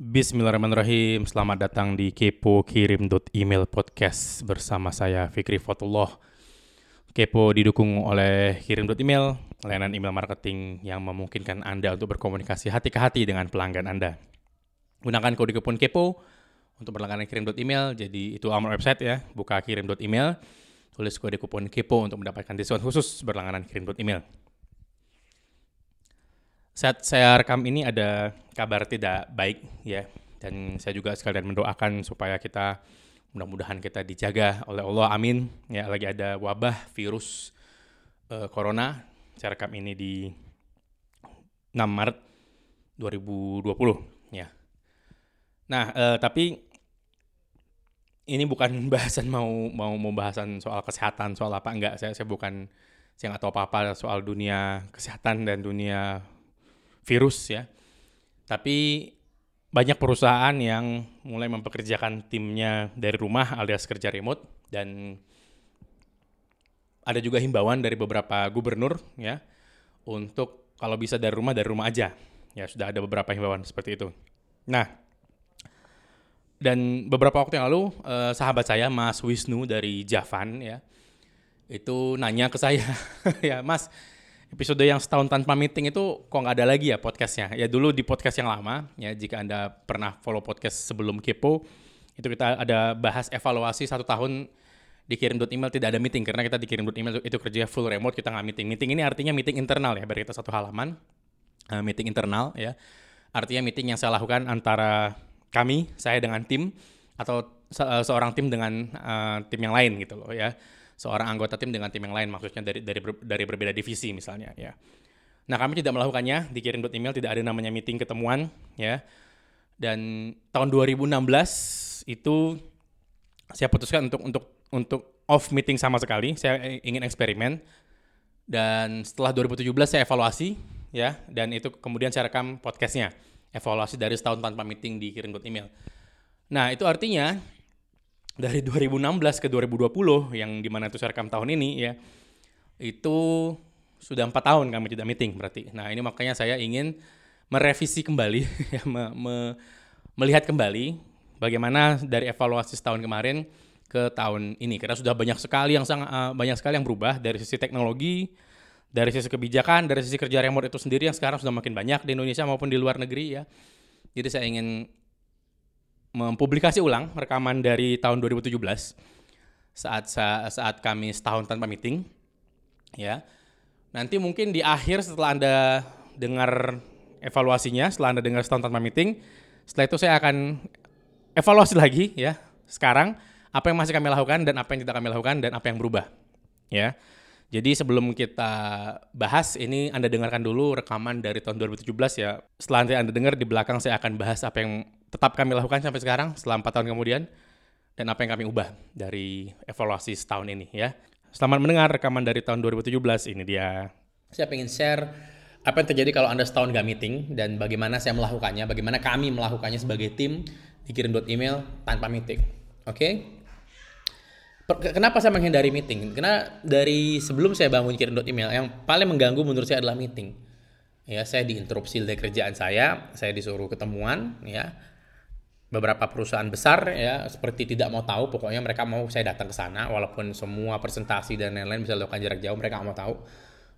Bismillahirrahmanirrahim. Selamat datang di Kepo Kirim Email Podcast bersama saya Fikri Fatullah. Kepo didukung oleh Kirim Email, layanan email marketing yang memungkinkan Anda untuk berkomunikasi hati ke hati dengan pelanggan Anda. Gunakan kode kupon Kepo untuk berlangganan Kirim Email. Jadi itu alamat website ya, buka Kirim Email, tulis kode kupon Kepo untuk mendapatkan diskon khusus berlangganan Kirim Email. Saat saya rekam ini ada kabar tidak baik ya. Dan saya juga sekalian mendoakan supaya kita mudah-mudahan kita dijaga oleh Allah amin. Ya lagi ada wabah virus uh, corona. Saya rekam ini di 6 Maret 2020 ya. Nah uh, tapi ini bukan bahasan mau mau mau bahasan soal kesehatan soal apa enggak. Saya saya bukan saya nggak tahu apa apa soal dunia kesehatan dan dunia virus ya. Tapi banyak perusahaan yang mulai mempekerjakan timnya dari rumah alias kerja remote dan ada juga himbauan dari beberapa gubernur ya untuk kalau bisa dari rumah dari rumah aja. Ya sudah ada beberapa himbauan seperti itu. Nah, dan beberapa waktu yang lalu eh, sahabat saya Mas Wisnu dari Javan ya itu nanya ke saya ya Mas episode yang setahun tanpa meeting itu kok nggak ada lagi ya podcastnya. Ya dulu di podcast yang lama, ya jika Anda pernah follow podcast sebelum Kepo, itu kita ada bahas evaluasi satu tahun dikirim email tidak ada meeting. Karena kita dikirim email itu kerja full remote kita nggak meeting. Meeting ini artinya meeting internal ya bagi kita satu halaman uh, meeting internal ya. Artinya meeting yang saya lakukan antara kami saya dengan tim atau se uh, seorang tim dengan uh, tim yang lain gitu loh ya seorang anggota tim dengan tim yang lain maksudnya dari dari dari berbeda divisi misalnya ya. Nah, kami tidak melakukannya, dikirim email tidak ada namanya meeting ketemuan ya. Dan tahun 2016 itu saya putuskan untuk untuk untuk off meeting sama sekali. Saya ingin eksperimen. Dan setelah 2017 saya evaluasi ya dan itu kemudian saya rekam podcastnya evaluasi dari setahun tanpa meeting dikirim email. Nah, itu artinya dari 2016 ke 2020 yang di mana itu saya rekam tahun ini ya itu sudah empat tahun kami tidak meeting berarti. Nah ini makanya saya ingin merevisi kembali, ya, me, me, melihat kembali bagaimana dari evaluasi setahun kemarin ke tahun ini karena sudah banyak sekali yang sangat uh, banyak sekali yang berubah dari sisi teknologi, dari sisi kebijakan, dari sisi kerja remote itu sendiri yang sekarang sudah makin banyak di Indonesia maupun di luar negeri ya. Jadi saya ingin mempublikasi ulang rekaman dari tahun 2017 saat saat kami setahun tanpa meeting ya. Nanti mungkin di akhir setelah anda dengar evaluasinya setelah anda dengar setahun tanpa meeting setelah itu saya akan evaluasi lagi ya sekarang apa yang masih kami lakukan dan apa yang tidak kami lakukan dan apa yang berubah ya jadi sebelum kita bahas ini Anda dengarkan dulu rekaman dari tahun 2017 ya. Setelah nanti Anda dengar di belakang saya akan bahas apa yang tetap kami lakukan sampai sekarang setelah 4 tahun kemudian dan apa yang kami ubah dari evaluasi setahun ini ya. Selamat mendengar rekaman dari tahun 2017 ini dia. Saya ingin share apa yang terjadi kalau Anda setahun gak meeting dan bagaimana saya melakukannya, bagaimana kami melakukannya sebagai tim dikirim email tanpa meeting. Oke? Okay? Kenapa saya menghindari meeting? Karena dari sebelum saya bangun kirim email, yang paling mengganggu menurut saya adalah meeting. Ya, saya diinterupsi dari kerjaan saya, saya disuruh ketemuan, ya. Beberapa perusahaan besar ya seperti tidak mau tahu, pokoknya mereka mau saya datang ke sana walaupun semua presentasi dan lain-lain bisa dilakukan jarak jauh, mereka mau tahu.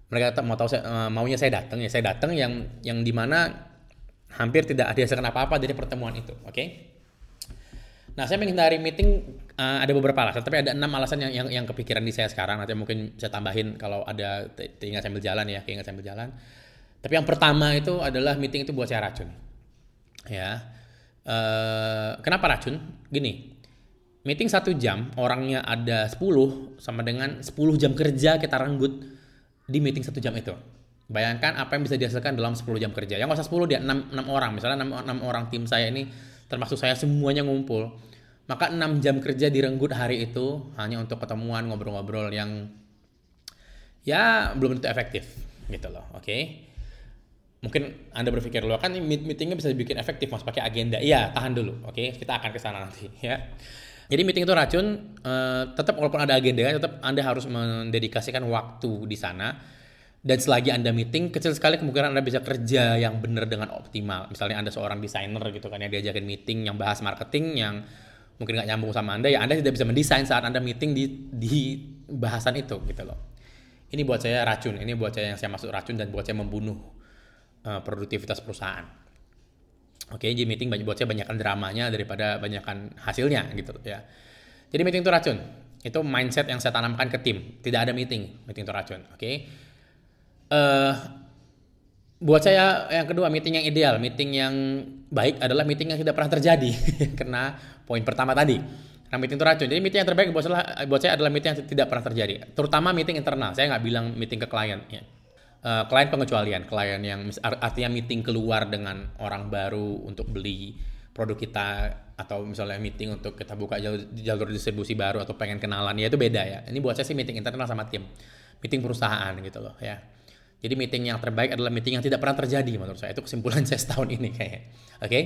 Mereka tetap mau tahu saya, eh, maunya saya datang ya, saya datang yang yang di mana hampir tidak dihasilkan apa-apa dari pertemuan itu, oke? Okay? Nah, saya menghindari meeting uh, ada beberapa alasan, tapi ada enam alasan yang, yang yang kepikiran di saya sekarang. Nanti mungkin saya tambahin kalau ada tinggal sambil jalan ya, ingat sambil jalan. Tapi yang pertama itu adalah meeting itu buat saya racun. Ya, uh, kenapa racun? Gini, meeting satu jam, orangnya ada 10 sama dengan 10 jam kerja kita renggut di meeting satu jam itu. Bayangkan apa yang bisa dihasilkan dalam 10 jam kerja. Yang usah 10 dia 6, 6 orang. Misalnya 6, 6 orang tim saya ini termasuk saya semuanya ngumpul maka 6 jam kerja direnggut hari itu hanya untuk ketemuan ngobrol-ngobrol yang ya belum tentu efektif gitu loh oke okay? mungkin anda berpikir lo kan meetingnya bisa dibikin efektif mas pakai agenda iya tahan dulu oke okay? kita akan ke sana nanti ya jadi meeting itu racun uh, tetap walaupun ada agenda tetap anda harus mendedikasikan waktu di sana Dan selagi Anda meeting, kecil sekali kemungkinan Anda bisa kerja yang benar dengan optimal. Misalnya Anda seorang desainer gitu kan ya, diajakin meeting yang bahas marketing yang mungkin nggak nyambung sama Anda, ya Anda tidak bisa mendesain saat Anda meeting di, di bahasan itu gitu loh. Ini buat saya racun, ini buat saya yang saya masuk racun dan buat saya membunuh uh, produktivitas perusahaan. Oke, jadi meeting banyak buat saya banyakkan dramanya daripada banyakkan hasilnya gitu ya. Jadi meeting itu racun. Itu mindset yang saya tanamkan ke tim. Tidak ada meeting, meeting itu racun. Oke uh, buat saya yang kedua meeting yang ideal, meeting yang baik adalah meeting yang tidak pernah terjadi karena poin pertama tadi. Karena meeting itu racun. Jadi meeting yang terbaik buat saya, buat saya adalah meeting yang tidak pernah terjadi. Terutama meeting internal. Saya nggak bilang meeting ke klien. Ya. Uh, klien pengecualian, klien yang artinya meeting keluar dengan orang baru untuk beli produk kita atau misalnya meeting untuk kita buka jalur, jalur distribusi baru atau pengen kenalan ya itu beda ya. Ini buat saya sih meeting internal sama tim, meeting perusahaan gitu loh ya. Jadi meeting yang terbaik adalah meeting yang tidak pernah terjadi menurut saya. Itu kesimpulan saya setahun ini kayaknya. Oke. Okay?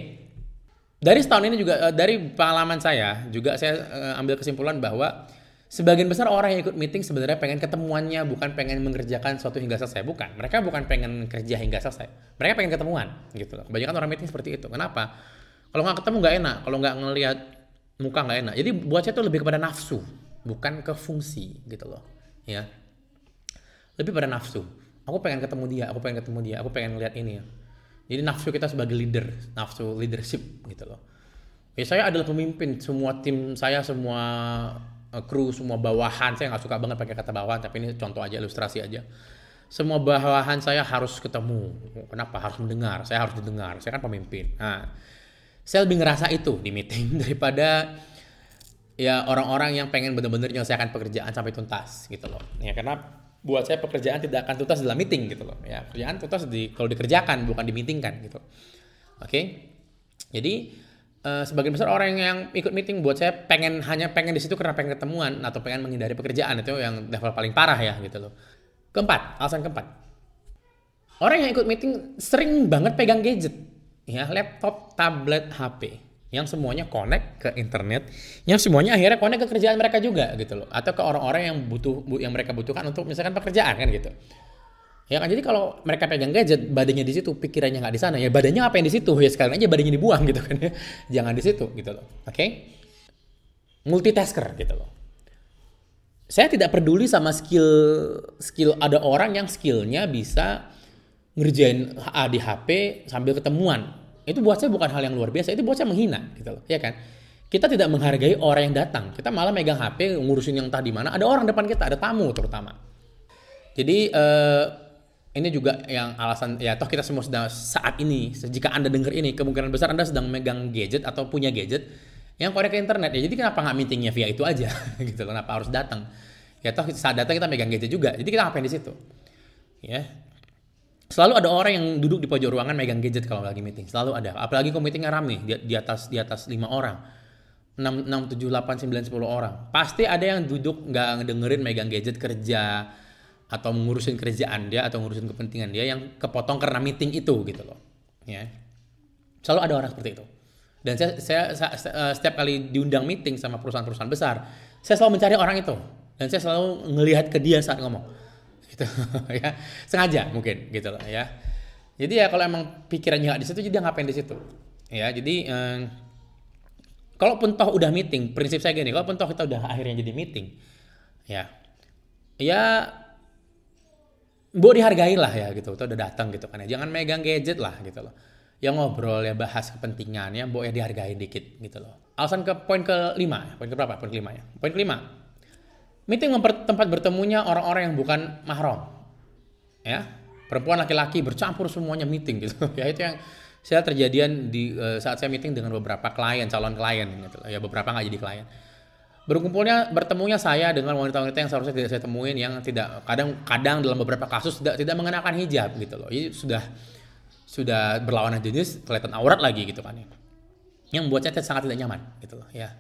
Dari setahun ini juga eh, dari pengalaman saya juga saya eh, ambil kesimpulan bahwa sebagian besar orang yang ikut meeting sebenarnya pengen ketemuannya bukan pengen mengerjakan suatu hingga selesai bukan. Mereka bukan pengen kerja hingga selesai. Mereka pengen ketemuan gitu. Kebanyakan orang meeting seperti itu. Kenapa? Kalau nggak ketemu nggak enak. Kalau nggak ngelihat muka nggak enak. Jadi buat saya itu lebih kepada nafsu bukan ke fungsi gitu loh. Ya. Lebih pada nafsu aku pengen ketemu dia aku pengen ketemu dia aku pengen lihat ini ya. Jadi nafsu kita sebagai leader nafsu leadership gitu loh. Ya saya adalah pemimpin semua tim saya semua uh, kru semua bawahan. Saya nggak suka banget pakai kata bawahan tapi ini contoh aja ilustrasi aja. Semua bawahan saya harus ketemu. Kenapa? Harus mendengar saya harus didengar. Saya kan pemimpin. Nah saya lebih ngerasa itu di meeting daripada ya orang-orang yang pengen benar-benar menyelesaikan pekerjaan sampai tuntas gitu loh. Ya karena buat saya pekerjaan tidak akan tuntas dalam meeting gitu loh. Ya pekerjaan tuntas di kalau dikerjakan bukan di meeting kan gitu. Oke? Okay? jadi uh, sebagian besar orang yang ikut meeting buat saya pengen hanya pengen di situ karena pengen ketemuan atau pengen menghindari pekerjaan. Itu yang level paling parah ya gitu loh. Keempat alasan keempat. Orang yang ikut meeting sering banget pegang gadget. Ya laptop tablet HP yang semuanya connect ke internet, yang semuanya akhirnya connect ke kerjaan mereka juga gitu loh, atau ke orang-orang yang butuh yang mereka butuhkan untuk misalkan pekerjaan kan gitu. Ya kan jadi kalau mereka pegang gadget, badannya di situ, pikirannya nggak di sana, ya badannya apa yang di situ, ya sekalian aja badannya dibuang gitu kan ya. Jangan di situ gitu loh. Oke? Okay? Multitasker gitu loh. Saya tidak peduli sama skill skill ada orang yang skillnya bisa ngerjain di HP sambil ketemuan itu buat saya bukan hal yang luar biasa, itu buat saya menghina gitu loh, ya kan? Kita tidak menghargai orang yang datang. Kita malah megang HP ngurusin yang entah di mana. Ada orang depan kita, ada tamu terutama. Jadi uh, ini juga yang alasan ya toh kita semua sedang saat ini jika anda dengar ini kemungkinan besar anda sedang megang gadget atau punya gadget yang connect ke internet ya jadi kenapa nggak meetingnya via itu aja gitu loh kenapa harus datang ya toh saat datang kita megang gadget juga jadi kita ngapain di situ ya selalu ada orang yang duduk di pojok ruangan megang gadget kalau lagi meeting. Selalu ada. Apalagi kalau meetingnya rame di, di atas di atas lima orang. 6, 6, 7, 8, 9, 10 orang. Pasti ada yang duduk nggak ngedengerin megang gadget kerja atau mengurusin kerjaan dia atau ngurusin kepentingan dia yang kepotong karena meeting itu gitu loh. Ya. Selalu ada orang seperti itu. Dan saya, saya, saya eh, setiap kali diundang meeting sama perusahaan-perusahaan besar saya selalu mencari orang itu. Dan saya selalu ngelihat ke dia saat ngomong gitu ya. Sengaja mungkin gitu loh ya. Jadi ya kalau emang pikirannya nggak di situ jadi ngapain di situ ya. Jadi eh, kalaupun toh udah meeting prinsip saya gini kalaupun toh kita udah akhirnya jadi meeting ya. Ya bu dihargai lah ya gitu. Tuh udah datang gitu kan ya. Jangan megang gadget lah gitu loh. Yang ngobrol ya bahas kepentingannya bu ya dihargai dikit gitu loh. Alasan ke poin kelima poin ke berapa poin kelima ya. Poin kelima Meeting tempat bertemunya orang-orang yang bukan mahram. Ya, perempuan laki-laki bercampur semuanya meeting gitu. ya itu yang saya terjadian di uh, saat saya meeting dengan beberapa klien, calon klien gitu. Ya beberapa nggak jadi klien. Berkumpulnya bertemunya saya dengan wanita-wanita yang seharusnya tidak saya temuin yang tidak kadang-kadang dalam beberapa kasus tidak tidak mengenakan hijab gitu loh. Jadi sudah sudah berlawanan jenis kelihatan aurat lagi gitu kan ya. Yang membuat saya sangat tidak nyaman gitu loh ya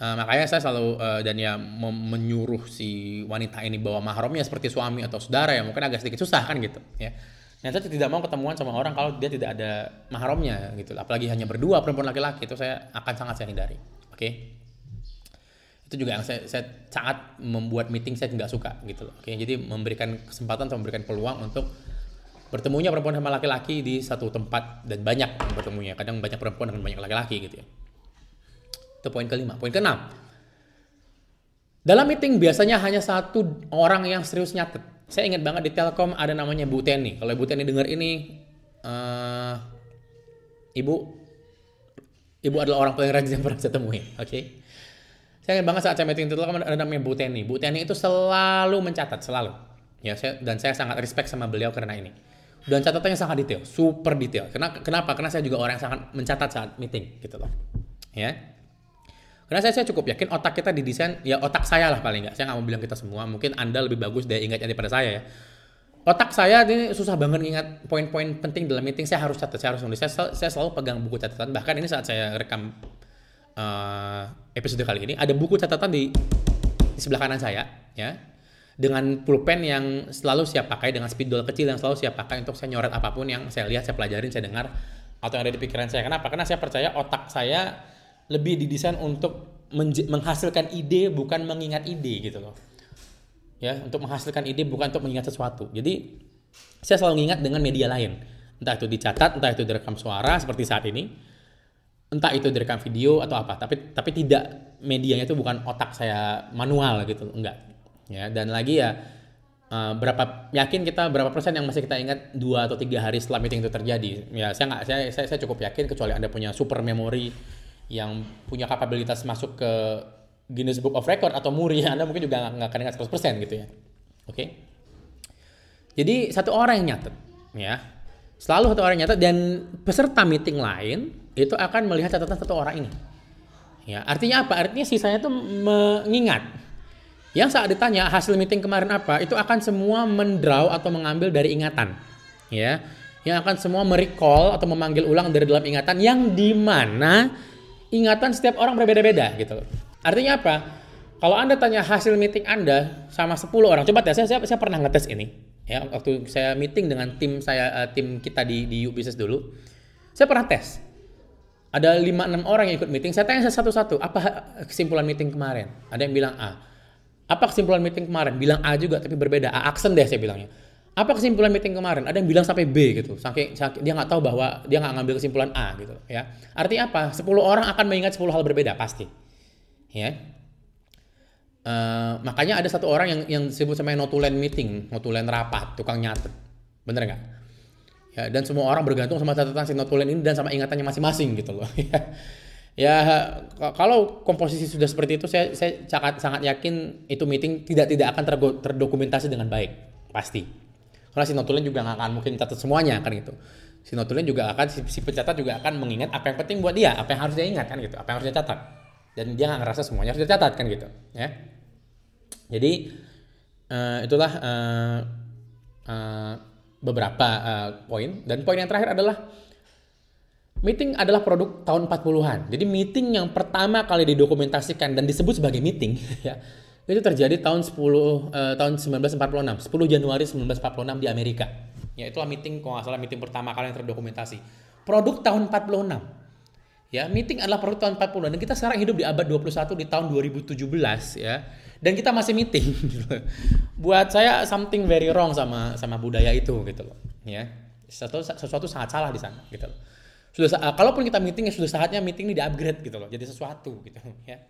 Uh, makanya saya selalu uh, dan ya menyuruh si wanita ini bawa mahramnya seperti suami atau saudara ya mungkin agak sedikit susah kan gitu ya. Nah, saya tidak mau ketemuan sama orang kalau dia tidak ada mahramnya gitu. Apalagi hanya berdua perempuan laki-laki itu saya akan sangat saya hindari. Oke. Okay? itu juga yang saya, saya sangat membuat meeting saya nggak suka gitu loh. Oke, jadi memberikan kesempatan atau memberikan peluang untuk bertemunya perempuan sama laki-laki di satu tempat dan banyak bertemunya. Kadang banyak perempuan dengan banyak laki-laki gitu ya. Itu poin kelima. Poin keenam. Dalam meeting biasanya hanya satu orang yang serius nyatet. Saya ingat banget di Telkom ada namanya Bu Teni. Kalau Bu Teni dengar ini, uh, Ibu, Ibu adalah orang paling rajin yang pernah saya temui. Oke. Okay? Saya ingat banget saat saya meeting itu ada namanya Bu Teni. Bu Teni itu selalu mencatat, selalu. Ya, saya, dan saya sangat respect sama beliau karena ini. Dan catatannya sangat detail, super detail. Kenapa? Kenapa? Karena saya juga orang yang sangat mencatat saat meeting, gitu loh. Ya. Karena saya, saya cukup yakin otak kita didesain, ya otak saya lah paling nggak. Saya nggak mau bilang kita semua. Mungkin Anda lebih bagus daya ingatnya daripada saya ya. Otak saya ini susah banget ingat poin-poin penting dalam meeting. Saya harus catat, saya harus nulis. Saya, saya selalu pegang buku catatan. Bahkan ini saat saya rekam uh, episode kali ini ada buku catatan di, di sebelah kanan saya ya dengan pulpen yang selalu siap pakai dengan spidol kecil yang selalu siap pakai untuk saya nyoret apa pun yang saya lihat saya pelajarin saya dengar atau yang ada di pikiran saya kenapa karena saya percaya otak saya lebih didesain untuk menghasilkan ide bukan mengingat ide gitu loh. Ya untuk menghasilkan ide bukan untuk mengingat sesuatu. Jadi saya selalu mengingat dengan media lain. Entah itu dicatat entah itu direkam suara seperti saat ini. Entah itu direkam video atau apa. Tapi tapi tidak medianya itu bukan otak saya manual gitu enggak. Ya dan lagi ya uh, berapa yakin kita berapa persen yang masih kita ingat dua atau tiga hari setelah meeting itu terjadi? Ya saya nggak saya, saya saya cukup yakin kecuali anda punya super memory yang punya kapabilitas masuk ke Guinness Book of Record atau Muri anda mungkin juga nggak akan ingat 100% gitu ya oke okay? jadi satu orang yang nyatet ya selalu satu orang yang nyatet dan peserta meeting lain itu akan melihat catatan satu orang ini. Ya, artinya apa? Artinya sisanya itu mengingat. Yang saat ditanya hasil meeting kemarin apa, itu akan semua mendraw atau mengambil dari ingatan. Ya, yang akan semua merecall atau memanggil ulang dari dalam ingatan yang di mana ingatan setiap orang berbeda-beda gitu. Artinya apa? Kalau Anda tanya hasil meeting Anda sama 10 orang, coba tes saya, saya, saya pernah ngetes ini. Ya, waktu saya meeting dengan tim saya, uh, tim kita di di U Business dulu, saya pernah tes ada 5-6 orang yang ikut meeting, saya tanya satu-satu, apa kesimpulan meeting kemarin? Ada yang bilang A. Apa kesimpulan meeting kemarin? Bilang A juga, tapi berbeda. A aksen deh saya bilangnya. Apa kesimpulan meeting kemarin? Ada yang bilang sampai B gitu. Saking, saking dia nggak tahu bahwa dia nggak ngambil kesimpulan A gitu ya. Artinya apa? 10 orang akan mengingat 10 hal berbeda pasti. Ya. Uh, makanya ada satu orang yang yang disebut sama notulen meeting, notulen rapat, tukang nyatet. Bener nggak? ya dan semua orang bergantung sama catatan si notulen ini dan sama ingatannya masing-masing gitu loh ya kalau komposisi sudah seperti itu saya saya sangat sangat yakin itu meeting tidak tidak akan terdokumentasi dengan baik pasti karena si notulen juga nggak akan mungkin catat semuanya kan gitu. Si notulen juga akan si, si pencatat juga akan mengingat apa yang penting buat dia apa yang harus dia ingat kan gitu. Apa yang harus dia catat. Dan dia nggak ngerasa semuanya harus dicatat kan gitu ya. Jadi uh, itulah uh, uh, beberapa uh, poin. Dan poin yang terakhir adalah meeting adalah produk tahun 40-an. Jadi meeting yang pertama kali didokumentasikan dan disebut sebagai meeting ya itu terjadi tahun 10 uh, tahun 1946, 10 Januari 1946 di Amerika. Ya itulah meeting kalau nggak salah meeting pertama kali yang terdokumentasi. Produk tahun 46. Ya, meeting adalah produk tahun 40 dan kita sekarang hidup di abad 21 di tahun 2017 ya. Dan kita masih meeting gitu. Buat saya something very wrong sama sama budaya itu gitu loh, ya. Sesuatu sesuatu sangat salah di sana gitu loh. Sudah kalaupun kita meeting ya sudah saatnya meeting ini di-upgrade gitu loh, jadi sesuatu gitu ya.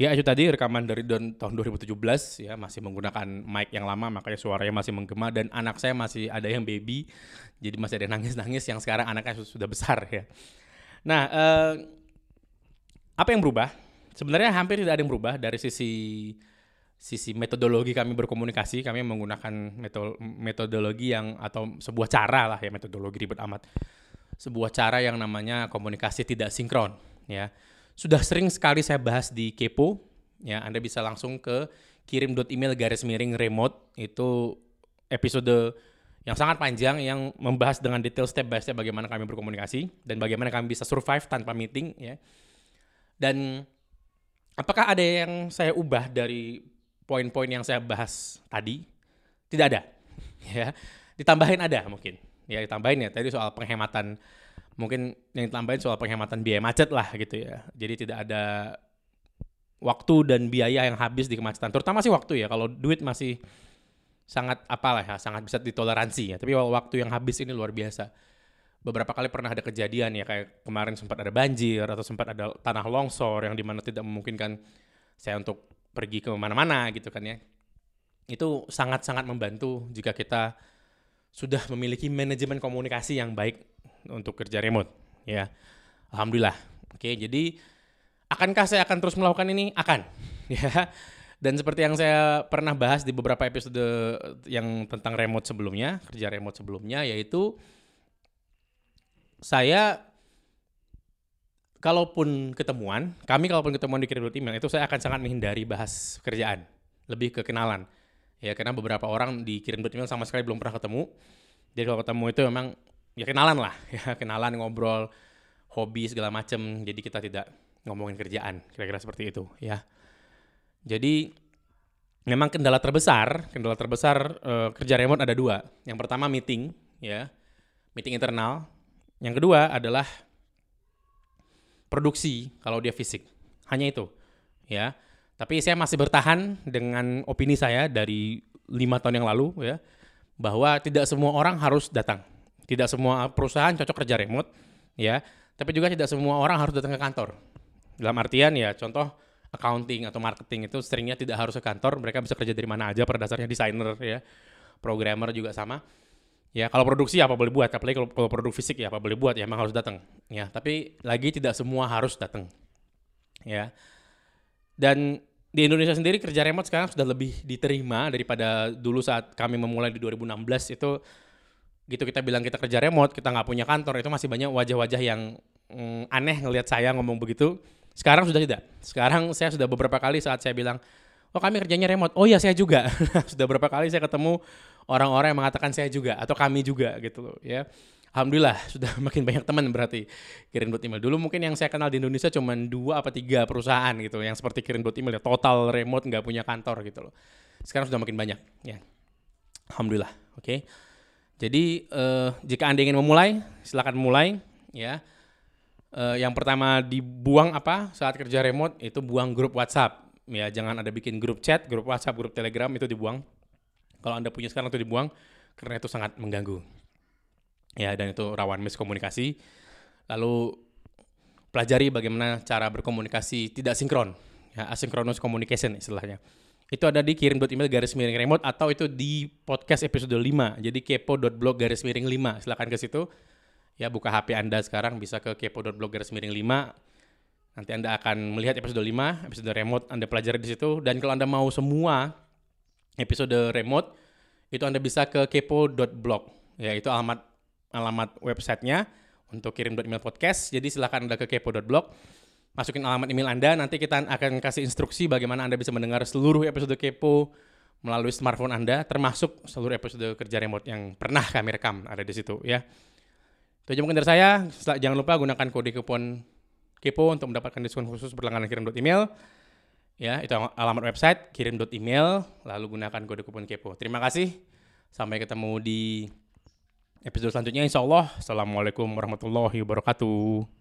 Ya itu tadi rekaman dari tahun 2017 ya masih menggunakan mic yang lama makanya suaranya masih menggema dan anak saya masih ada yang baby jadi masih ada nangis-nangis yang sekarang anaknya sudah besar ya. Nah, eh, apa yang berubah? Sebenarnya hampir tidak ada yang berubah dari sisi sisi metodologi kami berkomunikasi. Kami menggunakan metodologi yang atau sebuah cara lah ya metodologi ribet amat. Sebuah cara yang namanya komunikasi tidak sinkron. Ya, sudah sering sekali saya bahas di Kepo. Ya, Anda bisa langsung ke kirim email garis miring remote itu episode yang sangat panjang yang membahas dengan detail step by step bagaimana kami berkomunikasi dan bagaimana kami bisa survive tanpa meeting ya. Dan apakah ada yang saya ubah dari poin-poin yang saya bahas tadi? Tidak ada. ya. Ditambahin ada mungkin. Ya ditambahin ya tadi soal penghematan mungkin yang ditambahin soal penghematan biaya macet lah gitu ya. Jadi tidak ada waktu dan biaya yang habis di kemacetan. Terutama sih waktu ya. Kalau duit masih sangat apalah ya, sangat bisa ditoleransi ya. Tapi waktu yang habis ini luar biasa. Beberapa kali pernah ada kejadian ya kayak kemarin sempat ada banjir atau sempat ada tanah longsor yang di mana tidak memungkinkan saya untuk pergi ke mana-mana gitu kan ya. Itu sangat-sangat membantu jika kita sudah memiliki manajemen komunikasi yang baik untuk kerja remote ya. Alhamdulillah. Oke, jadi akankah saya akan terus melakukan ini? Akan. Ya. Dan seperti yang saya pernah bahas di beberapa episode yang tentang remote sebelumnya, kerja remote sebelumnya yaitu saya kalaupun ketemuan, kami kalaupun ketemuan di kirim email itu saya akan sangat menghindari bahas kerjaan, lebih ke kenalan. Ya karena beberapa orang di kirim email sama sekali belum pernah ketemu. Jadi kalau ketemu itu memang ya kenalan lah, ya kenalan ngobrol, hobi segala macam. Jadi kita tidak ngomongin kerjaan, kira-kira seperti itu ya. Jadi memang kendala terbesar, kendala terbesar uh, kerja remote ada dua. Yang pertama meeting, ya, meeting internal. Yang kedua adalah produksi kalau dia fisik. Hanya itu, ya. Tapi saya masih bertahan dengan opini saya dari lima tahun yang lalu, ya, bahwa tidak semua orang harus datang. Tidak semua perusahaan cocok kerja remote, ya. Tapi juga tidak semua orang harus datang ke kantor. Dalam artian ya contoh accounting atau marketing itu seringnya tidak harus ke kantor, mereka bisa kerja dari mana aja pada dasarnya desainer ya. Programmer juga sama. Ya, kalau produksi apa boleh buat, apalagi kalau, kalau produk fisik ya apa boleh buat ya emang harus datang. Ya, tapi lagi tidak semua harus datang. Ya. Dan di Indonesia sendiri kerja remote sekarang sudah lebih diterima daripada dulu saat kami memulai di 2016 itu gitu kita bilang kita kerja remote, kita nggak punya kantor, itu masih banyak wajah-wajah yang mm, aneh ngelihat saya ngomong begitu sekarang sudah tidak. Sekarang saya sudah beberapa kali saat saya bilang, oh kami kerjanya remote. Oh ya saya juga. sudah beberapa kali saya ketemu orang-orang yang mengatakan saya juga atau kami juga gitu loh ya. Alhamdulillah sudah makin banyak teman berarti kirim buat email. Dulu mungkin yang saya kenal di Indonesia cuma dua apa tiga perusahaan gitu yang seperti kirim buat email ya total remote nggak punya kantor gitu loh. Sekarang sudah makin banyak ya. Alhamdulillah. Oke. Okay. Jadi uh, jika anda ingin memulai silakan mulai ya. Uh, yang pertama dibuang apa? Saat kerja remote itu buang grup WhatsApp. Ya jangan ada bikin grup chat grup WhatsApp grup Telegram itu dibuang. Kalau anda punya sekarang itu dibuang karena itu sangat mengganggu. Ya dan itu rawan miskomunikasi. Lalu pelajari bagaimana cara berkomunikasi tidak sinkron. Ya asynchronous communication istilahnya itu ada di kirim.email garis miring remote atau itu di podcast episode 5 jadi kepo.blog garis miring 5 silahkan ke situ. Ya buka HP Anda sekarang. Bisa ke kepo.blog garis miring 5 nanti Anda akan melihat episode 5 episode remote. Anda pelajari di situ. Dan kalau Anda mau semua episode remote itu Anda bisa ke kepo.blog ya itu alamat alamat websitenya untuk kirim email podcast. Jadi silahkan Anda ke kepo.blog masukin alamat email Anda nanti kita akan kasih instruksi bagaimana Anda bisa mendengar seluruh episode kepo melalui smartphone Anda termasuk seluruh episode kerja remote yang pernah kami rekam ada di situ ya. Itu aja mungkin dari saya. Jangan lupa gunakan kode kupon Kepo untuk mendapatkan diskon khusus berlangganan kirim email. Ya, itu alamat website kirim.email lalu gunakan kode kupon Kepo. Terima kasih. Sampai ketemu di episode selanjutnya insya Allah. Assalamualaikum warahmatullahi wabarakatuh.